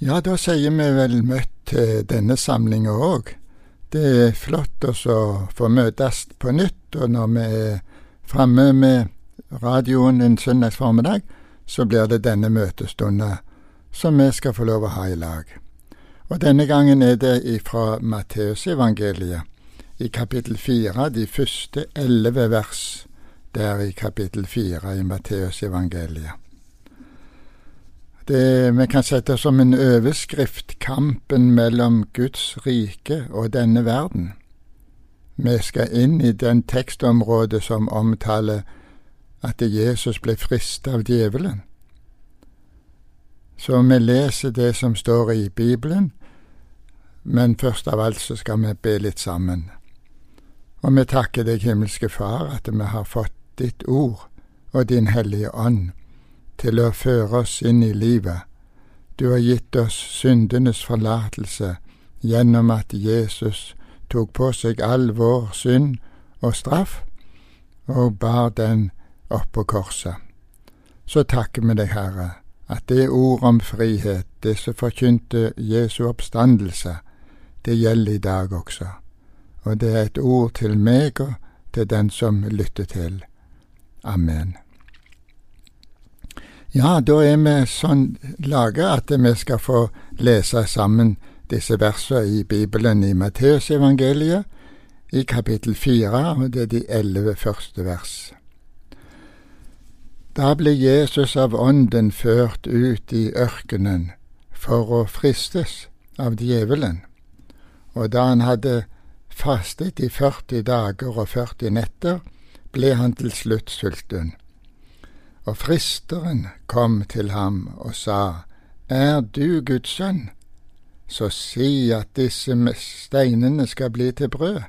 Ja, da sier vi vel møtt til denne samlinga òg. Det er flott å få møtes på nytt, og når vi er framme med radioen en søndags formiddag, så blir det denne møtestunda som vi skal få lov å ha i lag. Og denne gangen er det ifra Matteusevangeliet, i kapittel fire, de første elleve vers der i kapittel fire i Matteusevangeliet. Det vi kan sette som en overskrift kampen mellom Guds rike og denne verden. Vi skal inn i den tekstområdet som omtaler at Jesus ble fristet av djevelen. Så vi leser det som står i Bibelen, men først av alt så skal vi be litt sammen. Og vi takker deg, himmelske Far, at vi har fått ditt ord og din Hellige Ånd til å føre oss inn i livet. Du har gitt oss syndenes forlatelse gjennom at Jesus tok på seg all vår synd og straff, og bar den opp på korset. Så takker vi deg, Herre, at det ord om frihet, det som forkynte Jesu oppstandelse, det gjelder i dag også. Og det er et ord til meg og til den som lytter til. Amen. Ja, da er vi sånn laga at vi skal få lese sammen disse versene i Bibelen i Matteusevangeliet, i kapittel fire, og det er de elleve første vers. Da ble Jesus av Ånden ført ut i ørkenen for å fristes av djevelen, og da han hadde fastet i 40 dager og 40 netter, ble han til slutt sulten. Og fristeren kom til ham og sa, Er du Guds sønn, så si at disse steinene skal bli til brød.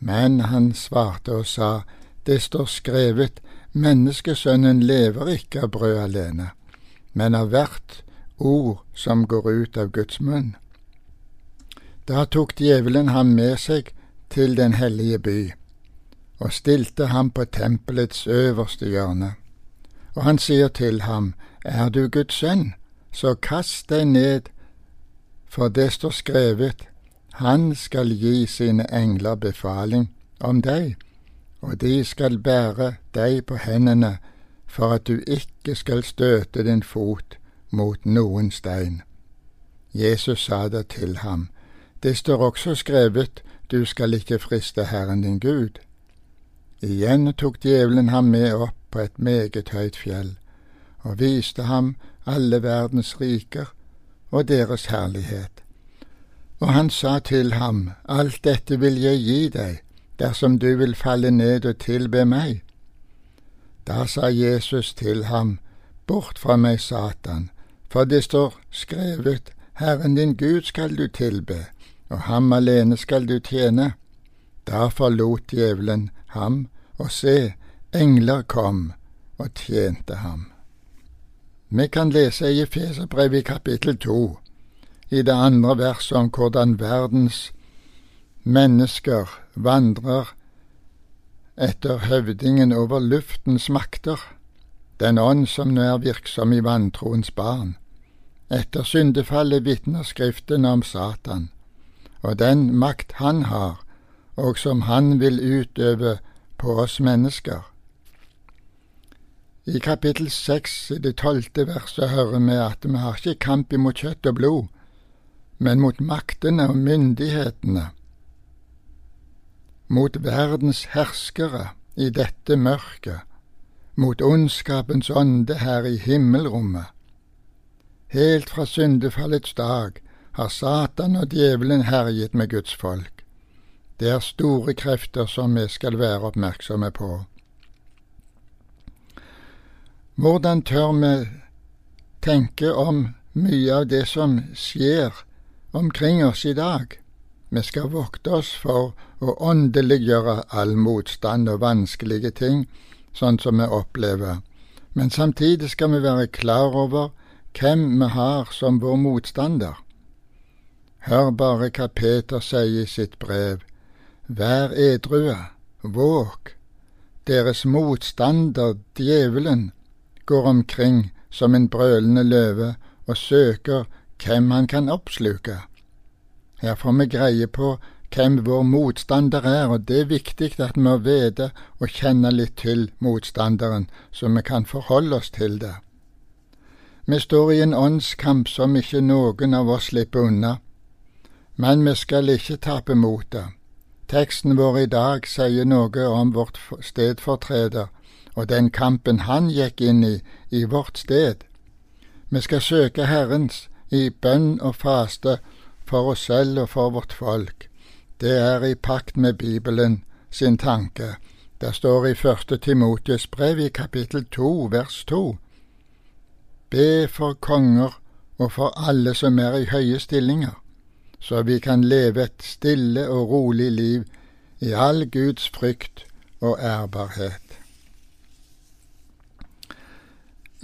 Men han svarte og sa, Det står skrevet, Menneskesønnen lever ikke av brød alene, men av hvert ord som går ut av Guds munn. Da tok djevelen ham med seg til den hellige by og stilte ham på tempelets øverste hjørne. Og han sier til ham, Er du Guds sønn, så kast deg ned, for det står skrevet, Han skal gi sine engler befaling om deg, og de skal bære deg på hendene for at du ikke skal støte din fot mot noen stein. Jesus sa det til ham, det står også skrevet, du skal ikke friste Herren din Gud. Igjen tok djevelen ham med opp på et meget høyt fjell, og viste ham alle verdens riker og deres herlighet. Og han sa til ham, Alt dette vil jeg gi deg, dersom du vil falle ned og tilbe meg. Da sa Jesus til ham, Bort fra meg, Satan, for det står skrevet, Herren din Gud skal du tilbe, og ham alene skal du tjene. Da forlot djevelen ham og se, engler kom og tjente ham. Vi kan lese i Efeserbrevet i kapittel to, i det andre verset om hvordan verdens mennesker vandrer etter høvdingen over luftens makter, den ånd som nå er virksom i vantroens barn. Etter syndefallet vitner Skriften om Satan, og den makt han har, og som han vil utøve på oss mennesker. I kapittel seks, det tolvte verset, hører vi at vi har ikke kamp imot kjøtt og blod, men mot maktene og myndighetene, mot verdens herskere i dette mørket, mot ondskapens ånde her i himmelrommet. Helt fra syndefallets dag har Satan og djevelen herjet med Guds folk. Det er store krefter som vi skal være oppmerksomme på. Hvordan tør vi tenke om mye av det som skjer omkring oss i dag? Vi skal vokte oss for å åndeliggjøre all motstand og vanskelige ting, sånn som vi opplever, men samtidig skal vi være klar over hvem vi har som vår motstander. Hør bare hva Peter sier i sitt brev. Vær edrue, våg. Deres motstander, djevelen, går omkring som en brølende løve og søker hvem han kan oppsluke. Her får vi greie på hvem vår motstander er, og det er viktig at vi må vite og kjenne litt til motstanderen, så vi kan forholde oss til det. Vi står i en åndskamp som ikke noen av oss slipper unna, men vi skal ikke tape motet. Teksten vår i dag sier noe om vårt stedfortreder og den kampen han gikk inn i i vårt sted. Vi skal søke Herrens i bønn og faste for oss selv og for vårt folk. Det er i pakt med Bibelen sin tanke. Det står i første Timotius brev i kapittel to vers to. Be for konger og for alle som er i høye stillinger, så vi kan leve et stille og rolig liv i all Guds frykt og ærbarhet.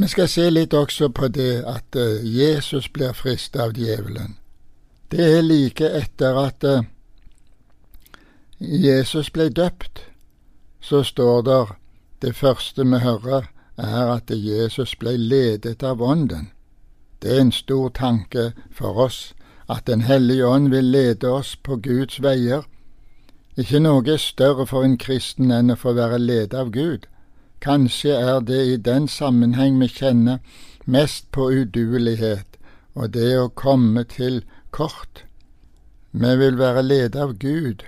Vi skal se litt også på det at eh, Jesus blir fristet av djevelen. Det er like etter at eh, Jesus ble døpt, så står det det første vi hører, er at Jesus ble ledet av Ånden. Det er en stor tanke for oss at Den hellige ånd vil lede oss på Guds veier. Ikke noe er større for en kristen enn å få være ledet av Gud. Kanskje er det i den sammenheng vi kjenner mest på uduelighet og det å komme til kort. Vi vil være ledet av Gud.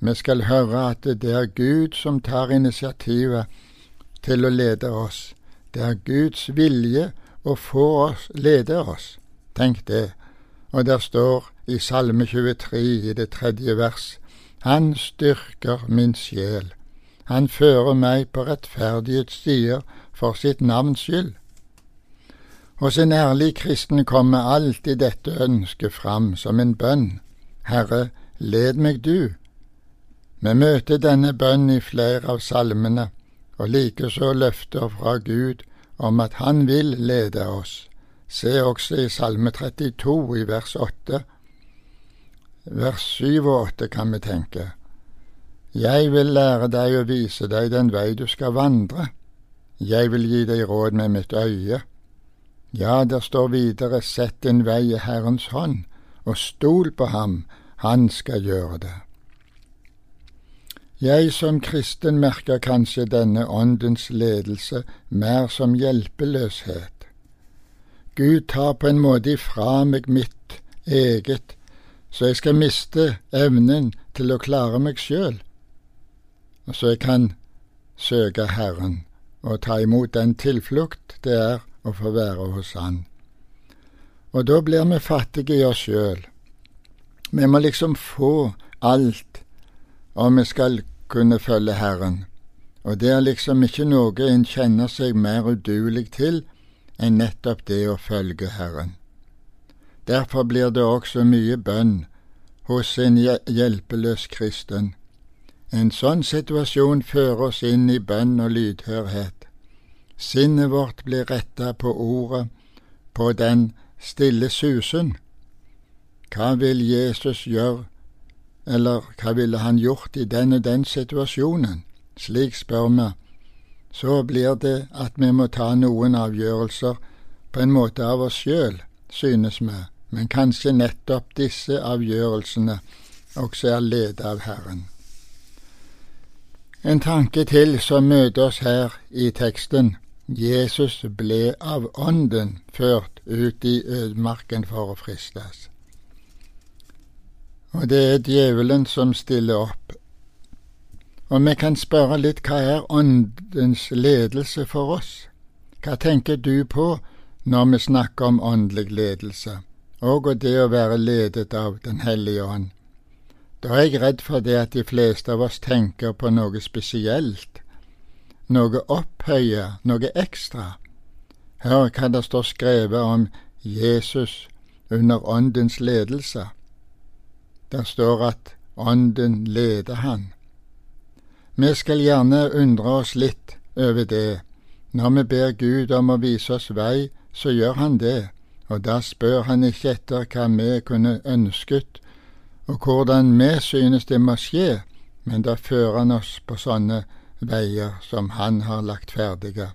Vi skal høre at det er Gud som tar initiativet til å lede oss. Det er Guds vilje å få oss, lede oss. Tenk det. Og der står i Salme 23 i det tredje vers Han styrker min sjel. Han fører meg på rettferdighetsstier for sitt navns skyld. Hos en ærlig kristen kommer alltid dette ønsket fram som en bønn. Herre, led meg du, vi møter denne bønn i flere av salmene, og likeså løfter fra Gud om at Han vil lede oss. Se også i Salme 32 i vers 8. Vers 7 og 8 kan vi tenke. Jeg vil lære deg å vise deg den vei du skal vandre. Jeg vil gi deg råd med mitt øye. Ja, der står videre, sett din vei i Herrens hånd, og stol på ham, han skal gjøre det. Jeg som kristen merker kanskje denne åndens ledelse mer som hjelpeløshet. Gud tar på en måte ifra meg mitt eget, så jeg skal miste evnen til å klare meg sjøl, så jeg kan søke Herren og ta imot den tilflukt det er å få være hos Han. Og da blir vi fattige i oss sjøl. Vi må liksom få alt om vi skal kunne følge Herren, og det er liksom ikke noe en kjenner seg mer uduelig til enn nettopp det å følge Herren. Derfor blir det også mye bønn hos en hjelpeløs kristen. En sånn situasjon fører oss inn i bønn og lydhørhet. Sinnet vårt blir retta på ordet, på den stille susen. Hva vil Jesus gjøre eller hva ville han gjort i den og den situasjonen? Slik spør vi. Så blir det at vi må ta noen avgjørelser på en måte av oss sjøl, synes vi, men kanskje nettopp disse avgjørelsene også er ledet av Herren. En tanke til som møter oss her i teksten. Jesus ble av Ånden ført ut i ødemarken for å fristes. Og det er djevelen som stiller opp. Og vi kan spørre litt hva er Åndens ledelse for oss? Hva tenker du på når vi snakker om åndelig ledelse, og det å være ledet av Den hellige ånd? Da er jeg redd for det at de fleste av oss tenker på noe spesielt, noe opphøye, noe ekstra. Hør hva det står skrevet om Jesus under Åndens ledelse. Der står at Ånden leder han. Vi skal gjerne undre oss litt over det. Når vi ber Gud om å vise oss vei, så gjør han det, og da spør han ikke etter hva vi kunne ønsket, og hvordan vi synes det må skje, men da fører han oss på sånne veier som han har lagt ferdige.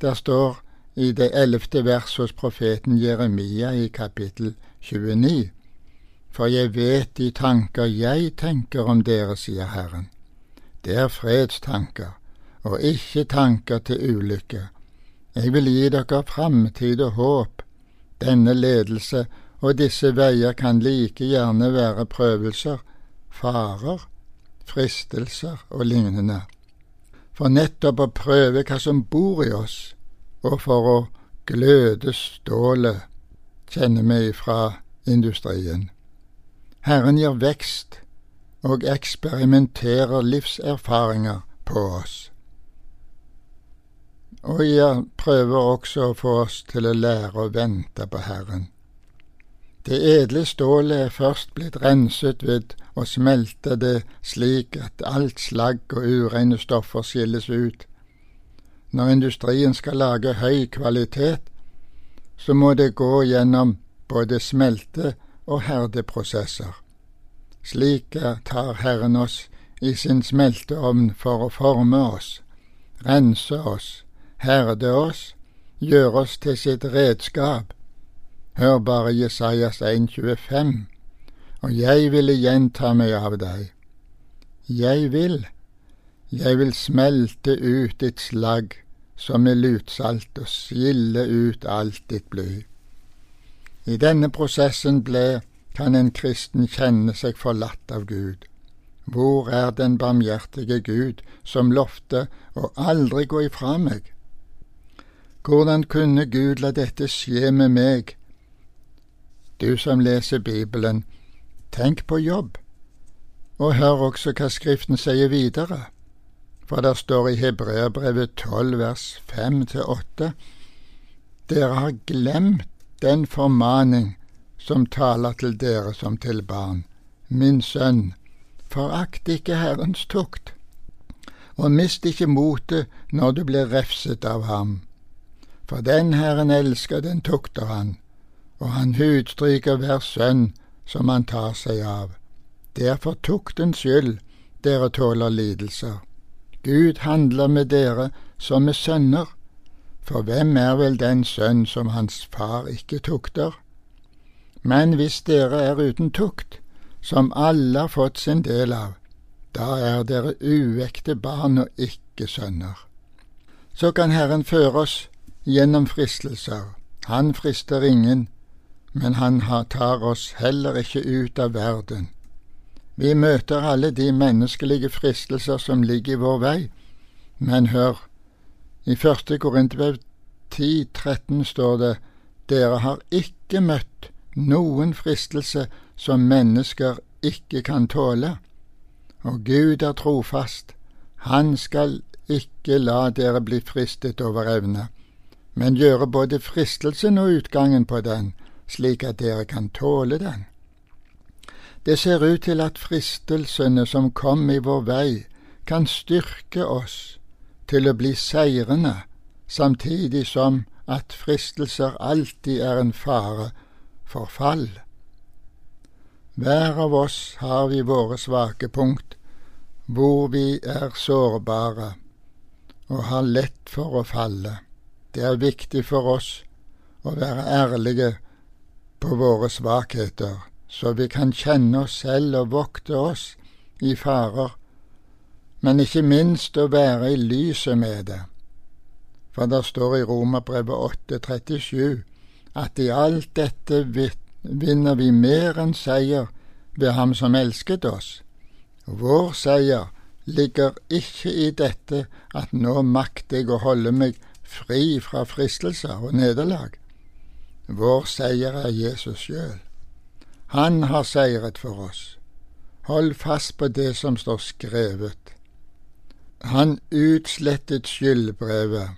Der står i det ellevte vers hos profeten Jeremia i kapittel 29. For jeg vet de tanker jeg tenker om dere, sier Herren. Det er fredstanker, og ikke tanker til ulykke. Jeg vil gi dere framtid og håp. Denne ledelse og disse veier kan like gjerne være prøvelser, farer, fristelser og lignende. For nettopp å prøve hva som bor i oss, og for å gløde stålet, kjenner vi fra industrien. Herren gir vekst og eksperimenterer livserfaringer på oss. Og jeg prøver også å få oss til å lære å vente på Herren. Det edle stålet er først blitt renset ved å smelte det slik at alt slagg og ureine stoffer skilles ut. Når industrien skal lage høy kvalitet, så må det gå gjennom både smelte- og herdeprosesser. Slik tar Herren oss i sin smelteovn for å forme oss, rense oss, herde oss, gjøre oss til sitt redskap. Hør bare Jesajas 1,25, og jeg ville gjenta meg av deg. Jeg vil, jeg vil smelte ut ditt slag som med lutsalt og skille ut alt ditt bly. I denne prosessen ble kan en kristen kjenne seg forlatt av Gud. Hvor er den barmhjertige Gud som lovte å aldri gå ifra meg? Hvordan kunne Gud la dette skje med meg? Du som leser Bibelen, tenk på jobb, og hør også hva Skriften sier videre. For der står i Hebreabrevet 12 vers 5 til 8 Dere har glemt den formaning som taler til dere som til barn. Min sønn, forakt ikke Herrens tukt, og mist ikke motet når du blir refset av ham. For den Herren elsker, den tukter han, og han hudstryker hver sønn som han tar seg av. Det er for tuktens skyld dere tåler lidelser. Gud handler med dere som med sønner. For hvem er vel den sønn som hans far ikke tukter? Men hvis dere er uten tukt, som alle har fått sin del av, da er dere uekte barn og ikke sønner. Så kan Herren føre oss gjennom fristelser. Han frister ingen, men han tar oss heller ikke ut av verden. Vi møter alle de menneskelige fristelser som ligger i vår vei, men hør, i første Korinterbrev 10.13 står det Dere har ikke møtt noen fristelse som mennesker ikke kan tåle. Og Gud er trofast. Han skal ikke la dere bli fristet over evne, men gjøre både fristelsen og utgangen på den, slik at dere kan tåle den. Det ser ut til at fristelsene som kom i vår vei, kan styrke oss til å bli seirende, samtidig som at fristelser alltid er en fare for fall. Hver av oss har vi våre svake punkt, hvor vi er sårbare og har lett for å falle. Det er viktig for oss å være ærlige på våre svakheter, så vi kan kjenne oss selv og vokte oss i farer men ikke minst å være i lyset med det. For det står i Romerbrevet 8,37 at i alt dette vinner vi mer enn seier ved Ham som elsket oss. Vår seier ligger ikke i dette at nå makter jeg å holde meg fri fra fristelser og nederlag. Vår seier er Jesus sjøl. Han har seiret for oss. Hold fast på det som står skrevet. Han utslettet skyldbrevet,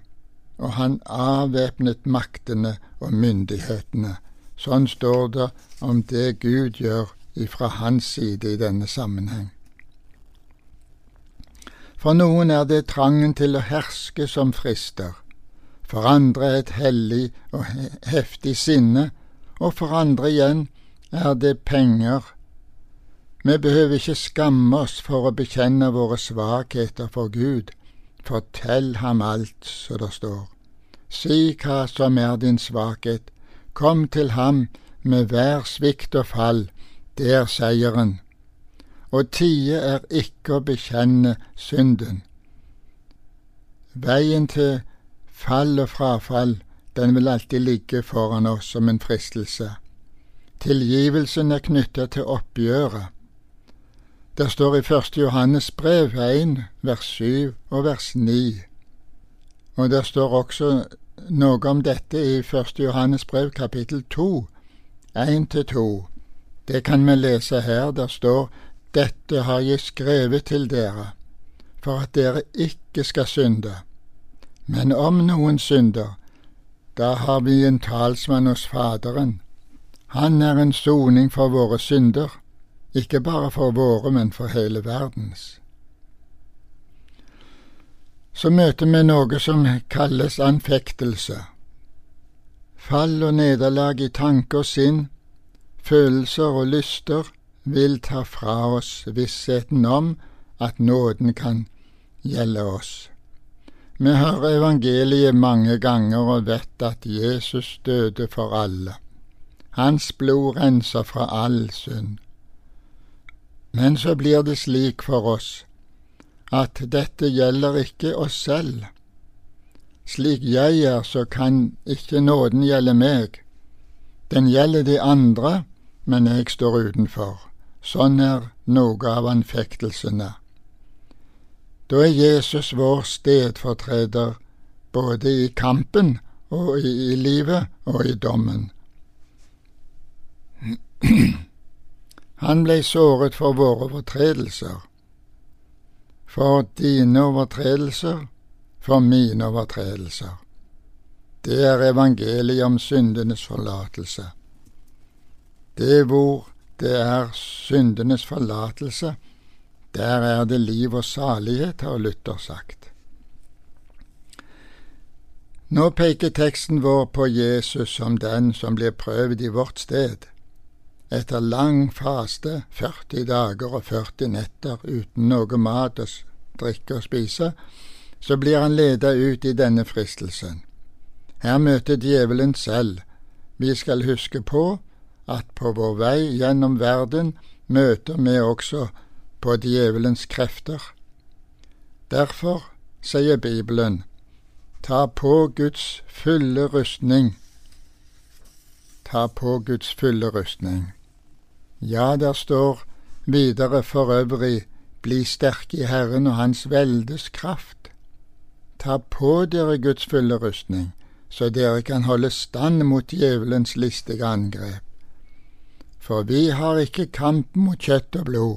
og han avvæpnet maktene og myndighetene. Sånn står det om det Gud gjør ifra hans side i denne sammenheng. For noen er det trangen til å herske som frister, for andre et hellig og heftig sinne, og for andre igjen er det penger vi behøver ikke skamme oss for å bekjenne våre svakheter for Gud. Fortell ham alt, så det står. si hva som er din svakhet, kom til ham med hver svikt og fall, det er seieren. Å tie er ikke å bekjenne synden. Veien til fall og frafall, den vil alltid ligge foran oss som en fristelse. Tilgivelsen er knyttet til oppgjøret. Det står i Første Johannes brev 1, vers 7 og vers 9. Og det står også noe om dette i Første Johannes brev kapittel 2, 1-2. Det kan vi lese her. Der står Dette har jeg skrevet til dere, for at dere ikke skal synde. Men om noen synder, da har vi en talsmann hos Faderen. Han er en soning for våre synder ikke bare for våre, men for hele verdens. Så møter vi noe som kalles anfektelse. Fall og nederlag i tanke og sinn, følelser og lyster vil ta fra oss vissheten om at nåden kan gjelde oss. Vi hører evangeliet mange ganger og vet at Jesus døde for alle. Hans blod renser fra all synd. Men så blir det slik for oss at dette gjelder ikke oss selv. Slik jeg er, så kan ikke nåden gjelde meg. Den gjelder de andre, men jeg står utenfor. Sånn er noe av anfektelsene. Da er Jesus vår stedfortreder både i kampen og i, livet og i dommen. Han ble såret for våre overtredelser, for dine overtredelser, for mine overtredelser. Det er evangeliet om syndenes forlatelse. Det hvor det er syndenes forlatelse, der er det liv og salighet, har Luther sagt. Nå peker teksten vår på Jesus som den som blir prøvd i vårt sted etter lang faste, 40 dager og 40 netter uten noe mat og drikke og spise, så blir han ledet ut i denne fristelsen. Her møter djevelen selv. Vi skal huske på at på vår vei gjennom verden møter vi også på djevelens krefter. Derfor sier Bibelen, ta på Guds fulle rustning. Ta på Guds fulle rustning. Ja, der står videre for øvrig bli sterke i Herren og Hans veldes kraft. Ta på dere Guds fulle rustning, så dere kan holde stand mot djevelens listige angrep. For vi har ikke kamp mot kjøtt og blod,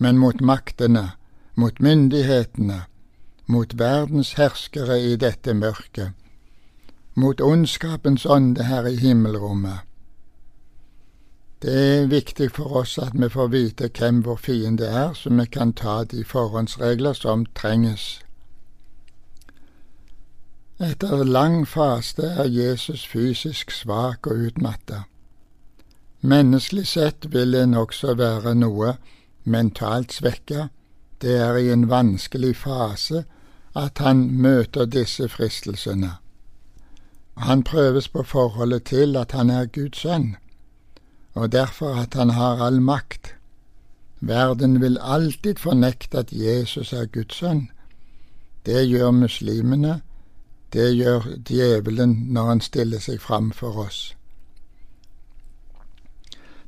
men mot maktene, mot myndighetene, mot verdens herskere i dette mørket, mot ondskapens ånde her i himmelrommet. Det er viktig for oss at vi får vite hvem vår fiende er, så vi kan ta de forhåndsregler som trenges. Etter lang faste er Jesus fysisk svak og utmatta. Menneskelig sett vil en også være noe mentalt svekka. Det er i en vanskelig fase at han møter disse fristelsene. Han prøves på forholdet til at han er Guds sønn og derfor at han har all makt. Verden vil alltid fornekte at Jesus er Guds sønn. Det gjør muslimene, det gjør djevelen når han stiller seg fram for oss.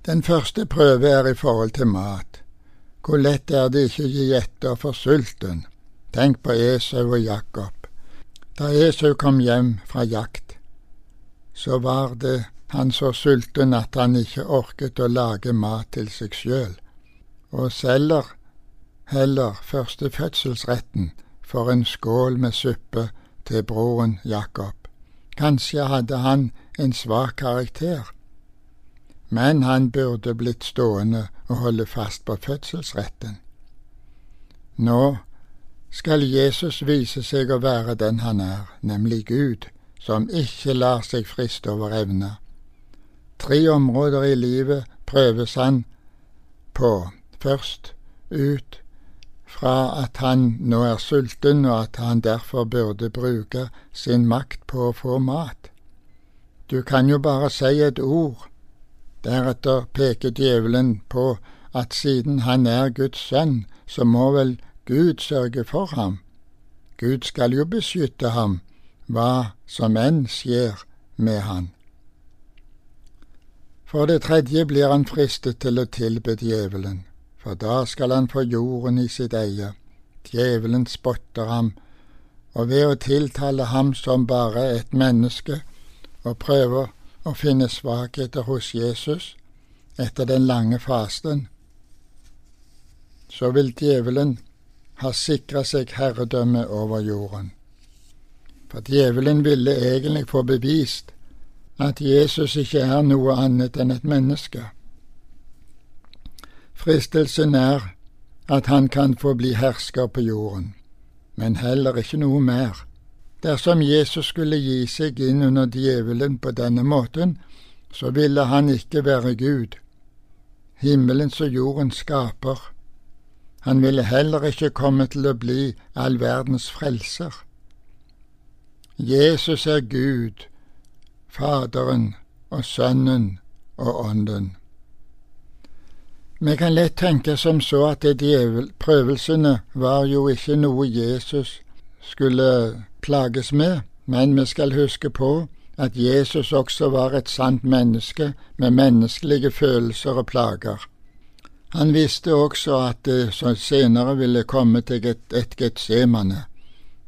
Den første prøve er i forhold til mat. Hvor lett er det ikke å gi etter for sulten? Tenk på Esau og Jakob. Da Esau kom hjem fra jakt, så var det han så sulten at han ikke orket å lage mat til seg sjøl, og selger heller første fødselsretten for en skål med suppe til broren Jakob. Kanskje hadde han en svak karakter, men han burde blitt stående og holde fast på fødselsretten. Nå skal Jesus vise seg å være den han er, nemlig Gud, som ikke lar seg friste over evne Tre områder i livet prøves han på. Først ut fra at han nå er sulten, og at han derfor burde bruke sin makt på å få mat. Du kan jo bare si et ord. Deretter peker djevelen på at siden han er Guds sønn, så må vel Gud sørge for ham. Gud skal jo beskytte ham, hva som enn skjer med han. For det tredje blir han fristet til å tilbe djevelen, for da skal han få jorden i sitt eie. Djevelen spotter ham, og ved å tiltale ham som bare et menneske, og prøver å finne svakheter hos Jesus etter den lange fasten, så vil djevelen ha sikra seg herredømme over jorden. For djevelen ville egentlig få bevist at Jesus ikke er noe annet enn et menneske. Fristelsen er at han kan få bli hersker på jorden, men heller ikke noe mer. Dersom Jesus skulle gi seg inn under djevelen på denne måten, så ville han ikke være Gud, himmelens og jordens skaper. Han ville heller ikke komme til å bli all verdens frelser. Jesus er Gud, Faderen og Sønnen og Ånden. Vi kan lett tenke som så at djevel, prøvelsene var jo ikke noe Jesus skulle plages med, men vi skal huske på at Jesus også var et sant menneske med menneskelige følelser og plager. Han visste også at det senere ville komme til et, et Getsemane,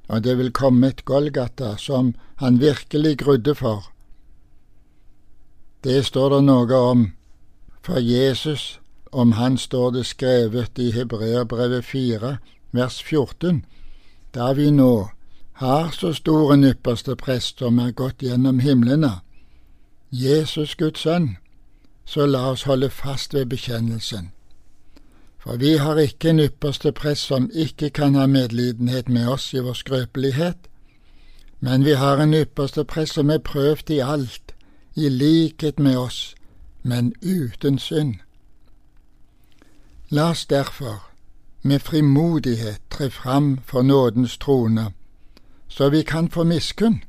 og det vil komme et Golgata som han virkelig grudde for. Det står det noe om. For Jesus, om han står det skrevet i Hebreerbrevet 4, vers 14, da vi nå har så stor en ypperste prest som er gått gjennom himlene, Jesus Guds sønn, så la oss holde fast ved bekjennelsen. For vi har ikke en ypperste prest som ikke kan ha medlidenhet med oss i vår skrøpelighet, men vi har en ypperste prest som er prøvd i alt, i likhet med oss, men uten synd. La oss derfor med frimodighet tre fram for nådens trone så vi kan få miskunn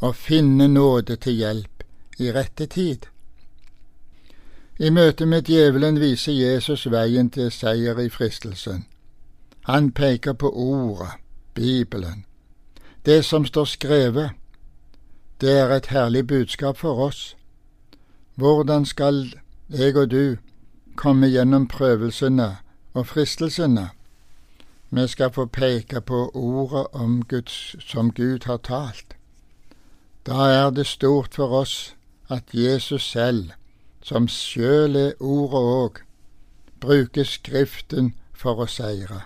og finne nåde til hjelp i rette tid. I møte med djevelen viser Jesus veien til seier i fristelsen. Han peker på Ordet, Bibelen. Det som står skrevet, det er et herlig budskap for oss. Hvordan skal jeg og du komme gjennom prøvelsene og fristelsene? Vi skal få peke på ordet om Guds, som Gud har talt. Da er det stort for oss at Jesus selv, som sjøl er ordet òg, bruker Skriften for å seire.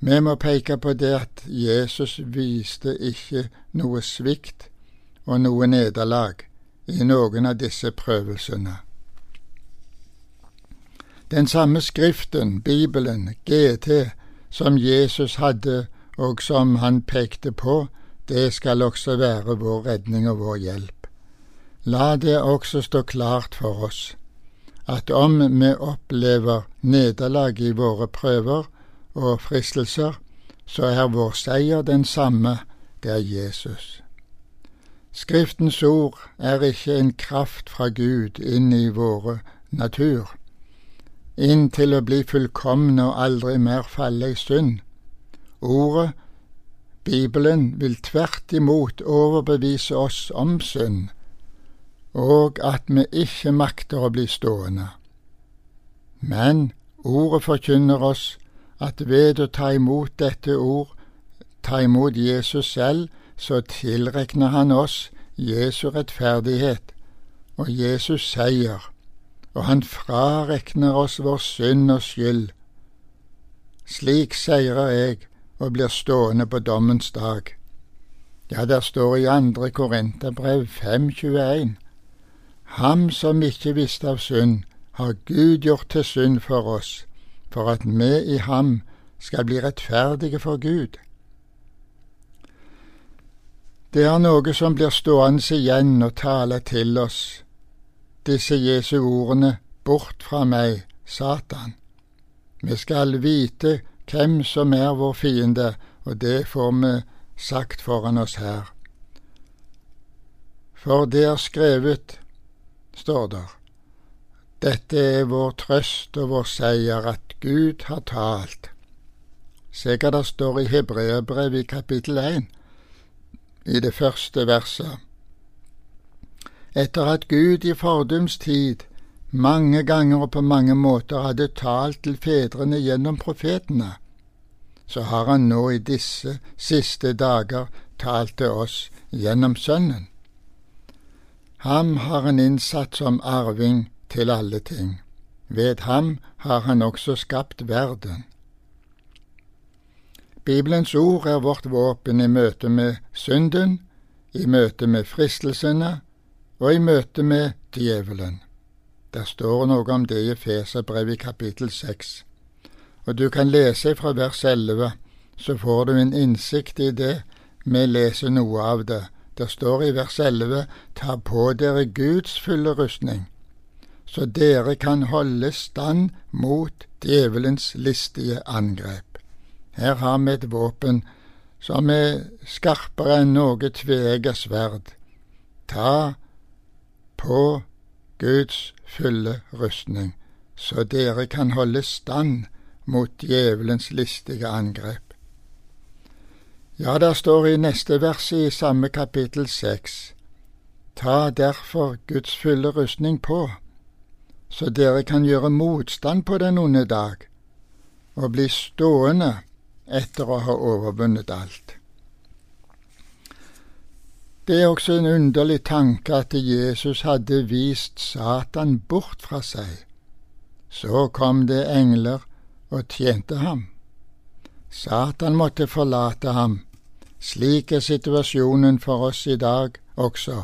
Vi må peke på det at Jesus viste ikke noe svikt og noe nederlag i noen av disse prøvelsene. Den samme Skriften, Bibelen, GT, som Jesus hadde, og som han pekte på, det skal også være vår redning og vår hjelp. La det også stå klart for oss at om vi opplever nederlag i våre prøver og fristelser, så er vår seier den samme, det er Jesus. Skriftens ord er ikke en kraft fra Gud inn i våre natur inn til å bli fullkomne og aldri mer falle i synd. Ordet, Bibelen, vil tvert imot overbevise oss om synd, og at vi ikke makter å bli stående. Men ordet forkynner oss at ved å ta imot dette ord, ta imot Jesus selv, så tilregner han oss Jesu rettferdighet og Jesus seier og han frarekner oss vår synd og skyld. Slik seirer jeg og blir stående på dommens dag. Ja, der står i andre Korinterbrev 5.21. Ham som ikke visste av synd, har Gud gjort til synd for oss, for at vi i ham skal bli rettferdige for Gud. Det er noe som blir stående igjen og tale til oss disse Jesu ordene Bort fra meg, Satan. Vi skal vite hvem som er vår fiende, og det får vi sagt foran oss her. For det er skrevet, står der, dette er vår trøst og vår seier, at Gud har talt. Se hva det står i Hebreabrevet i kapittel 1, i det første verset. Etter at Gud i fordums tid mange ganger og på mange måter hadde talt til fedrene gjennom profetene, så har han nå i disse siste dager talt til oss gjennom Sønnen. Ham har han innsatt som arving til alle ting. Ved ham har han også skapt verden. Bibelens ord er vårt våpen i møte med synden, i møte med fristelsene og i møte med djevelen. Der står noe om det i Feserbrevet i kapittel seks. Og du kan lese fra vers elleve, så får du en innsikt i det. Vi leser noe av det. Det står i vers elleve, ta på dere Guds fulle rustning, så dere kan holde stand mot djevelens listige angrep. Her har vi et våpen som er skarpere enn noe tveegget sverd. Ta på Guds fulle rustning, så dere kan holde stand mot djevelens listige angrep. Ja, der står i neste vers i samme kapittel seks, ta derfor Guds fulle rustning på, så dere kan gjøre motstand på den onde dag, og bli stående etter å ha overvunnet alt. Det er også en underlig tanke at Jesus hadde vist Satan bort fra seg. Så kom det engler og tjente ham. Satan måtte forlate ham. Slik er situasjonen for oss i dag også.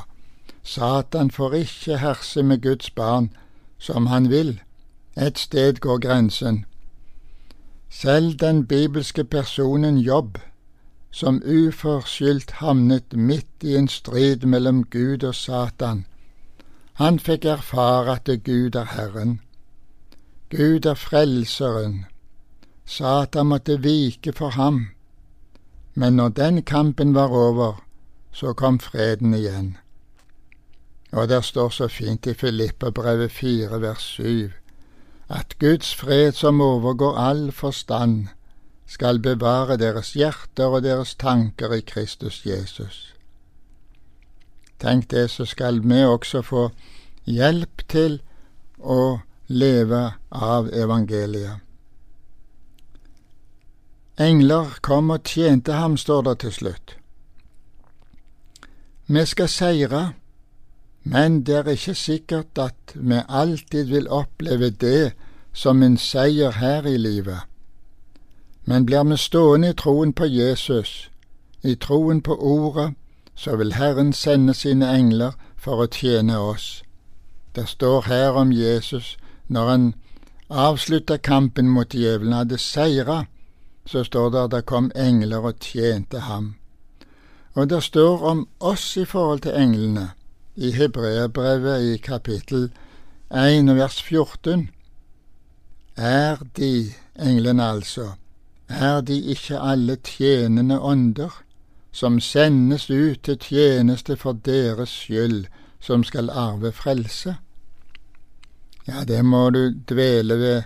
Satan får ikke herse med Guds barn som han vil. Et sted går grensen. Selv den bibelske personen Jobb, som uforskyldt havnet midt i en strid mellom Gud og Satan, han fikk erfare at Gud er Herren. Gud er Frelseren. Satan måtte vike for ham. Men når den kampen var over, så kom freden igjen. Og der står så fint i Filippabrevet 4 vers 7 at Guds fred som overgår all forstand, skal bevare deres hjerter og deres tanker i Kristus Jesus. Tenk det, så skal vi også få hjelp til å leve av evangeliet. Engler kom og tjente ham, står det til slutt. Vi skal seire, men det er ikke sikkert at vi alltid vil oppleve det som en seier her i livet. Men blir vi stående i troen på Jesus, i troen på Ordet, så vil Herren sende sine engler for å tjene oss. Det står her om Jesus når han avslutta kampen mot djevelen, hadde seira, så står det at det kom engler og tjente ham. Og det står om oss i forhold til englene i Hebreerbrevet i kapittel 1 vers 14. Er de, englene altså, er de ikke alle tjenende ånder, som sendes ut til tjeneste for deres skyld, som skal arve frelse? Ja, det må du dvele ved.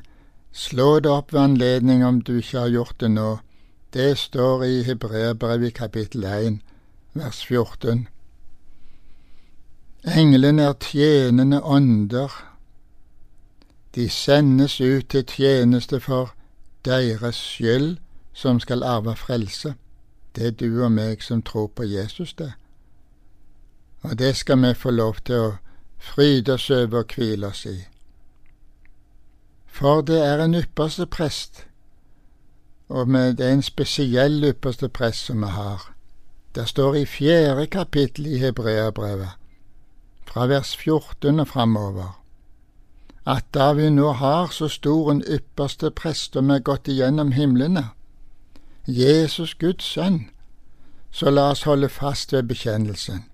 Slå det opp ved anledning om du ikke har gjort det nå. Det står i Hebreerbrevet kapittel 1, vers 14. Englene er tjenende ånder. De sendes ut til tjeneste for deres skyld, som skal arve frelse. Det er du og meg som tror på Jesus, det. Og det skal vi få lov til å fryde oss over og hvile oss i. For det er en ypperste prest, og det er en spesiell ypperste prest som vi har. Det står i fjerde kapittel i Hebreabrevet, fra vers 14 og framover, at da vi nå har så stor en ypperste prest og vi gått igjennom himlene, Jesus Guds sønn, så la oss holde fast ved bekjennelsen.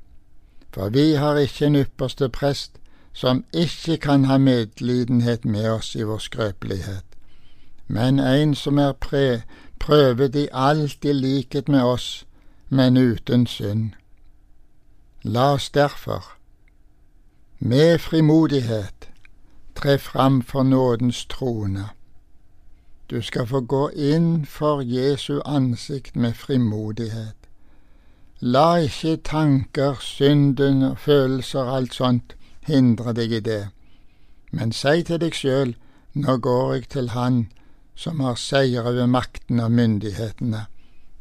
For vi har ikke en ypperste prest som ikke kan ha medlidenhet med oss i vår skrøpelighet, men en som er pre prøvet i alt i likhet med oss, men uten synd. La oss derfor, med frimodighet, tre fram for nådens trone. Du skal få gå inn for Jesu ansikt med frimodighet. La ikke tanker, synden og følelser og alt sånt hindre deg i det, men si til deg sjøl, nå går jeg til Han som har seier over makten og myndighetene,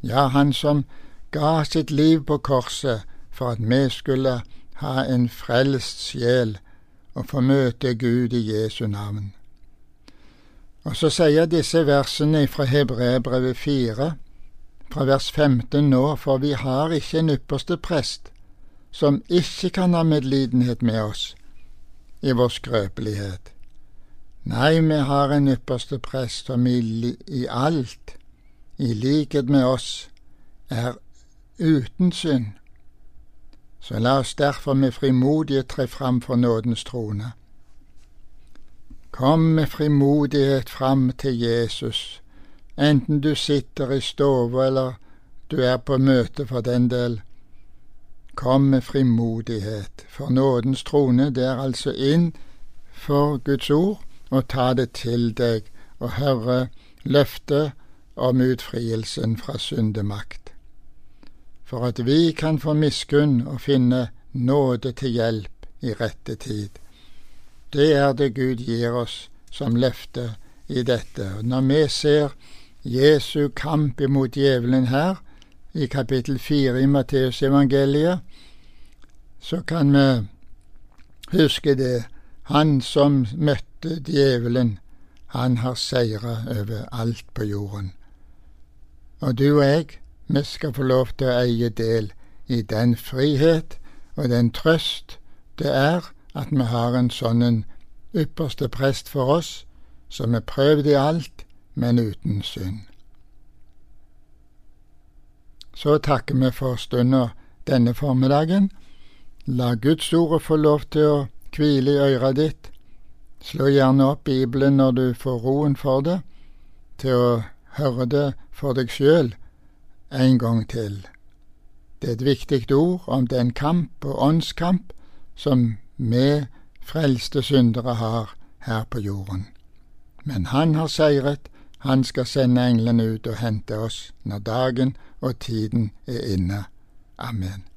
ja, Han som ga sitt liv på korset for at vi skulle ha en frelst sjel og få møte Gud i Jesu navn. Og så sier disse versene fra Hebreerbrevet 4, fra vers 15 nå, for vi har ikke en ypperste prest som ikke kan ha medlidenhet med oss i vår skrøpelighet. Nei, vi har en ypperste prest som i, i alt, i likhet med oss, er uten synd. Så la oss derfor med frimodighet tre fram for nådens trone. Kom med frimodighet fram til Jesus, enten du sitter i stova eller du er på møte for den del. Kom med frimodighet, for nådens trone, det er altså inn for Guds ord, og ta det til deg og høre løftet om utfrielsen fra syndemakt, for at vi kan få miskunn og finne nåde til hjelp i rette tid. Det er det Gud gir oss som løfte i dette. Og når vi ser Jesu kamp imot djevelen her, i kapittel fire i Matteusevangeliet, så kan vi huske det. Han som møtte djevelen, han har seira over alt på jorden. Og du og jeg, vi skal få lov til å eie del i den frihet og den trøst det er at vi har en sånn ypperste prest for oss, som er prøvd i alt, men uten synd. Så takker vi for stunder denne formiddagen. La Guds ord få lov til å hvile i øret ditt. Slå gjerne opp Bibelen når du får roen for det, til å høre det for deg sjøl en gang til. Det er et viktig ord om den kamp og åndskamp som vi frelste syndere har her på jorden. Men han har seiret, han skal sende englene ut og hente oss når dagen og tiden er inne. Amen.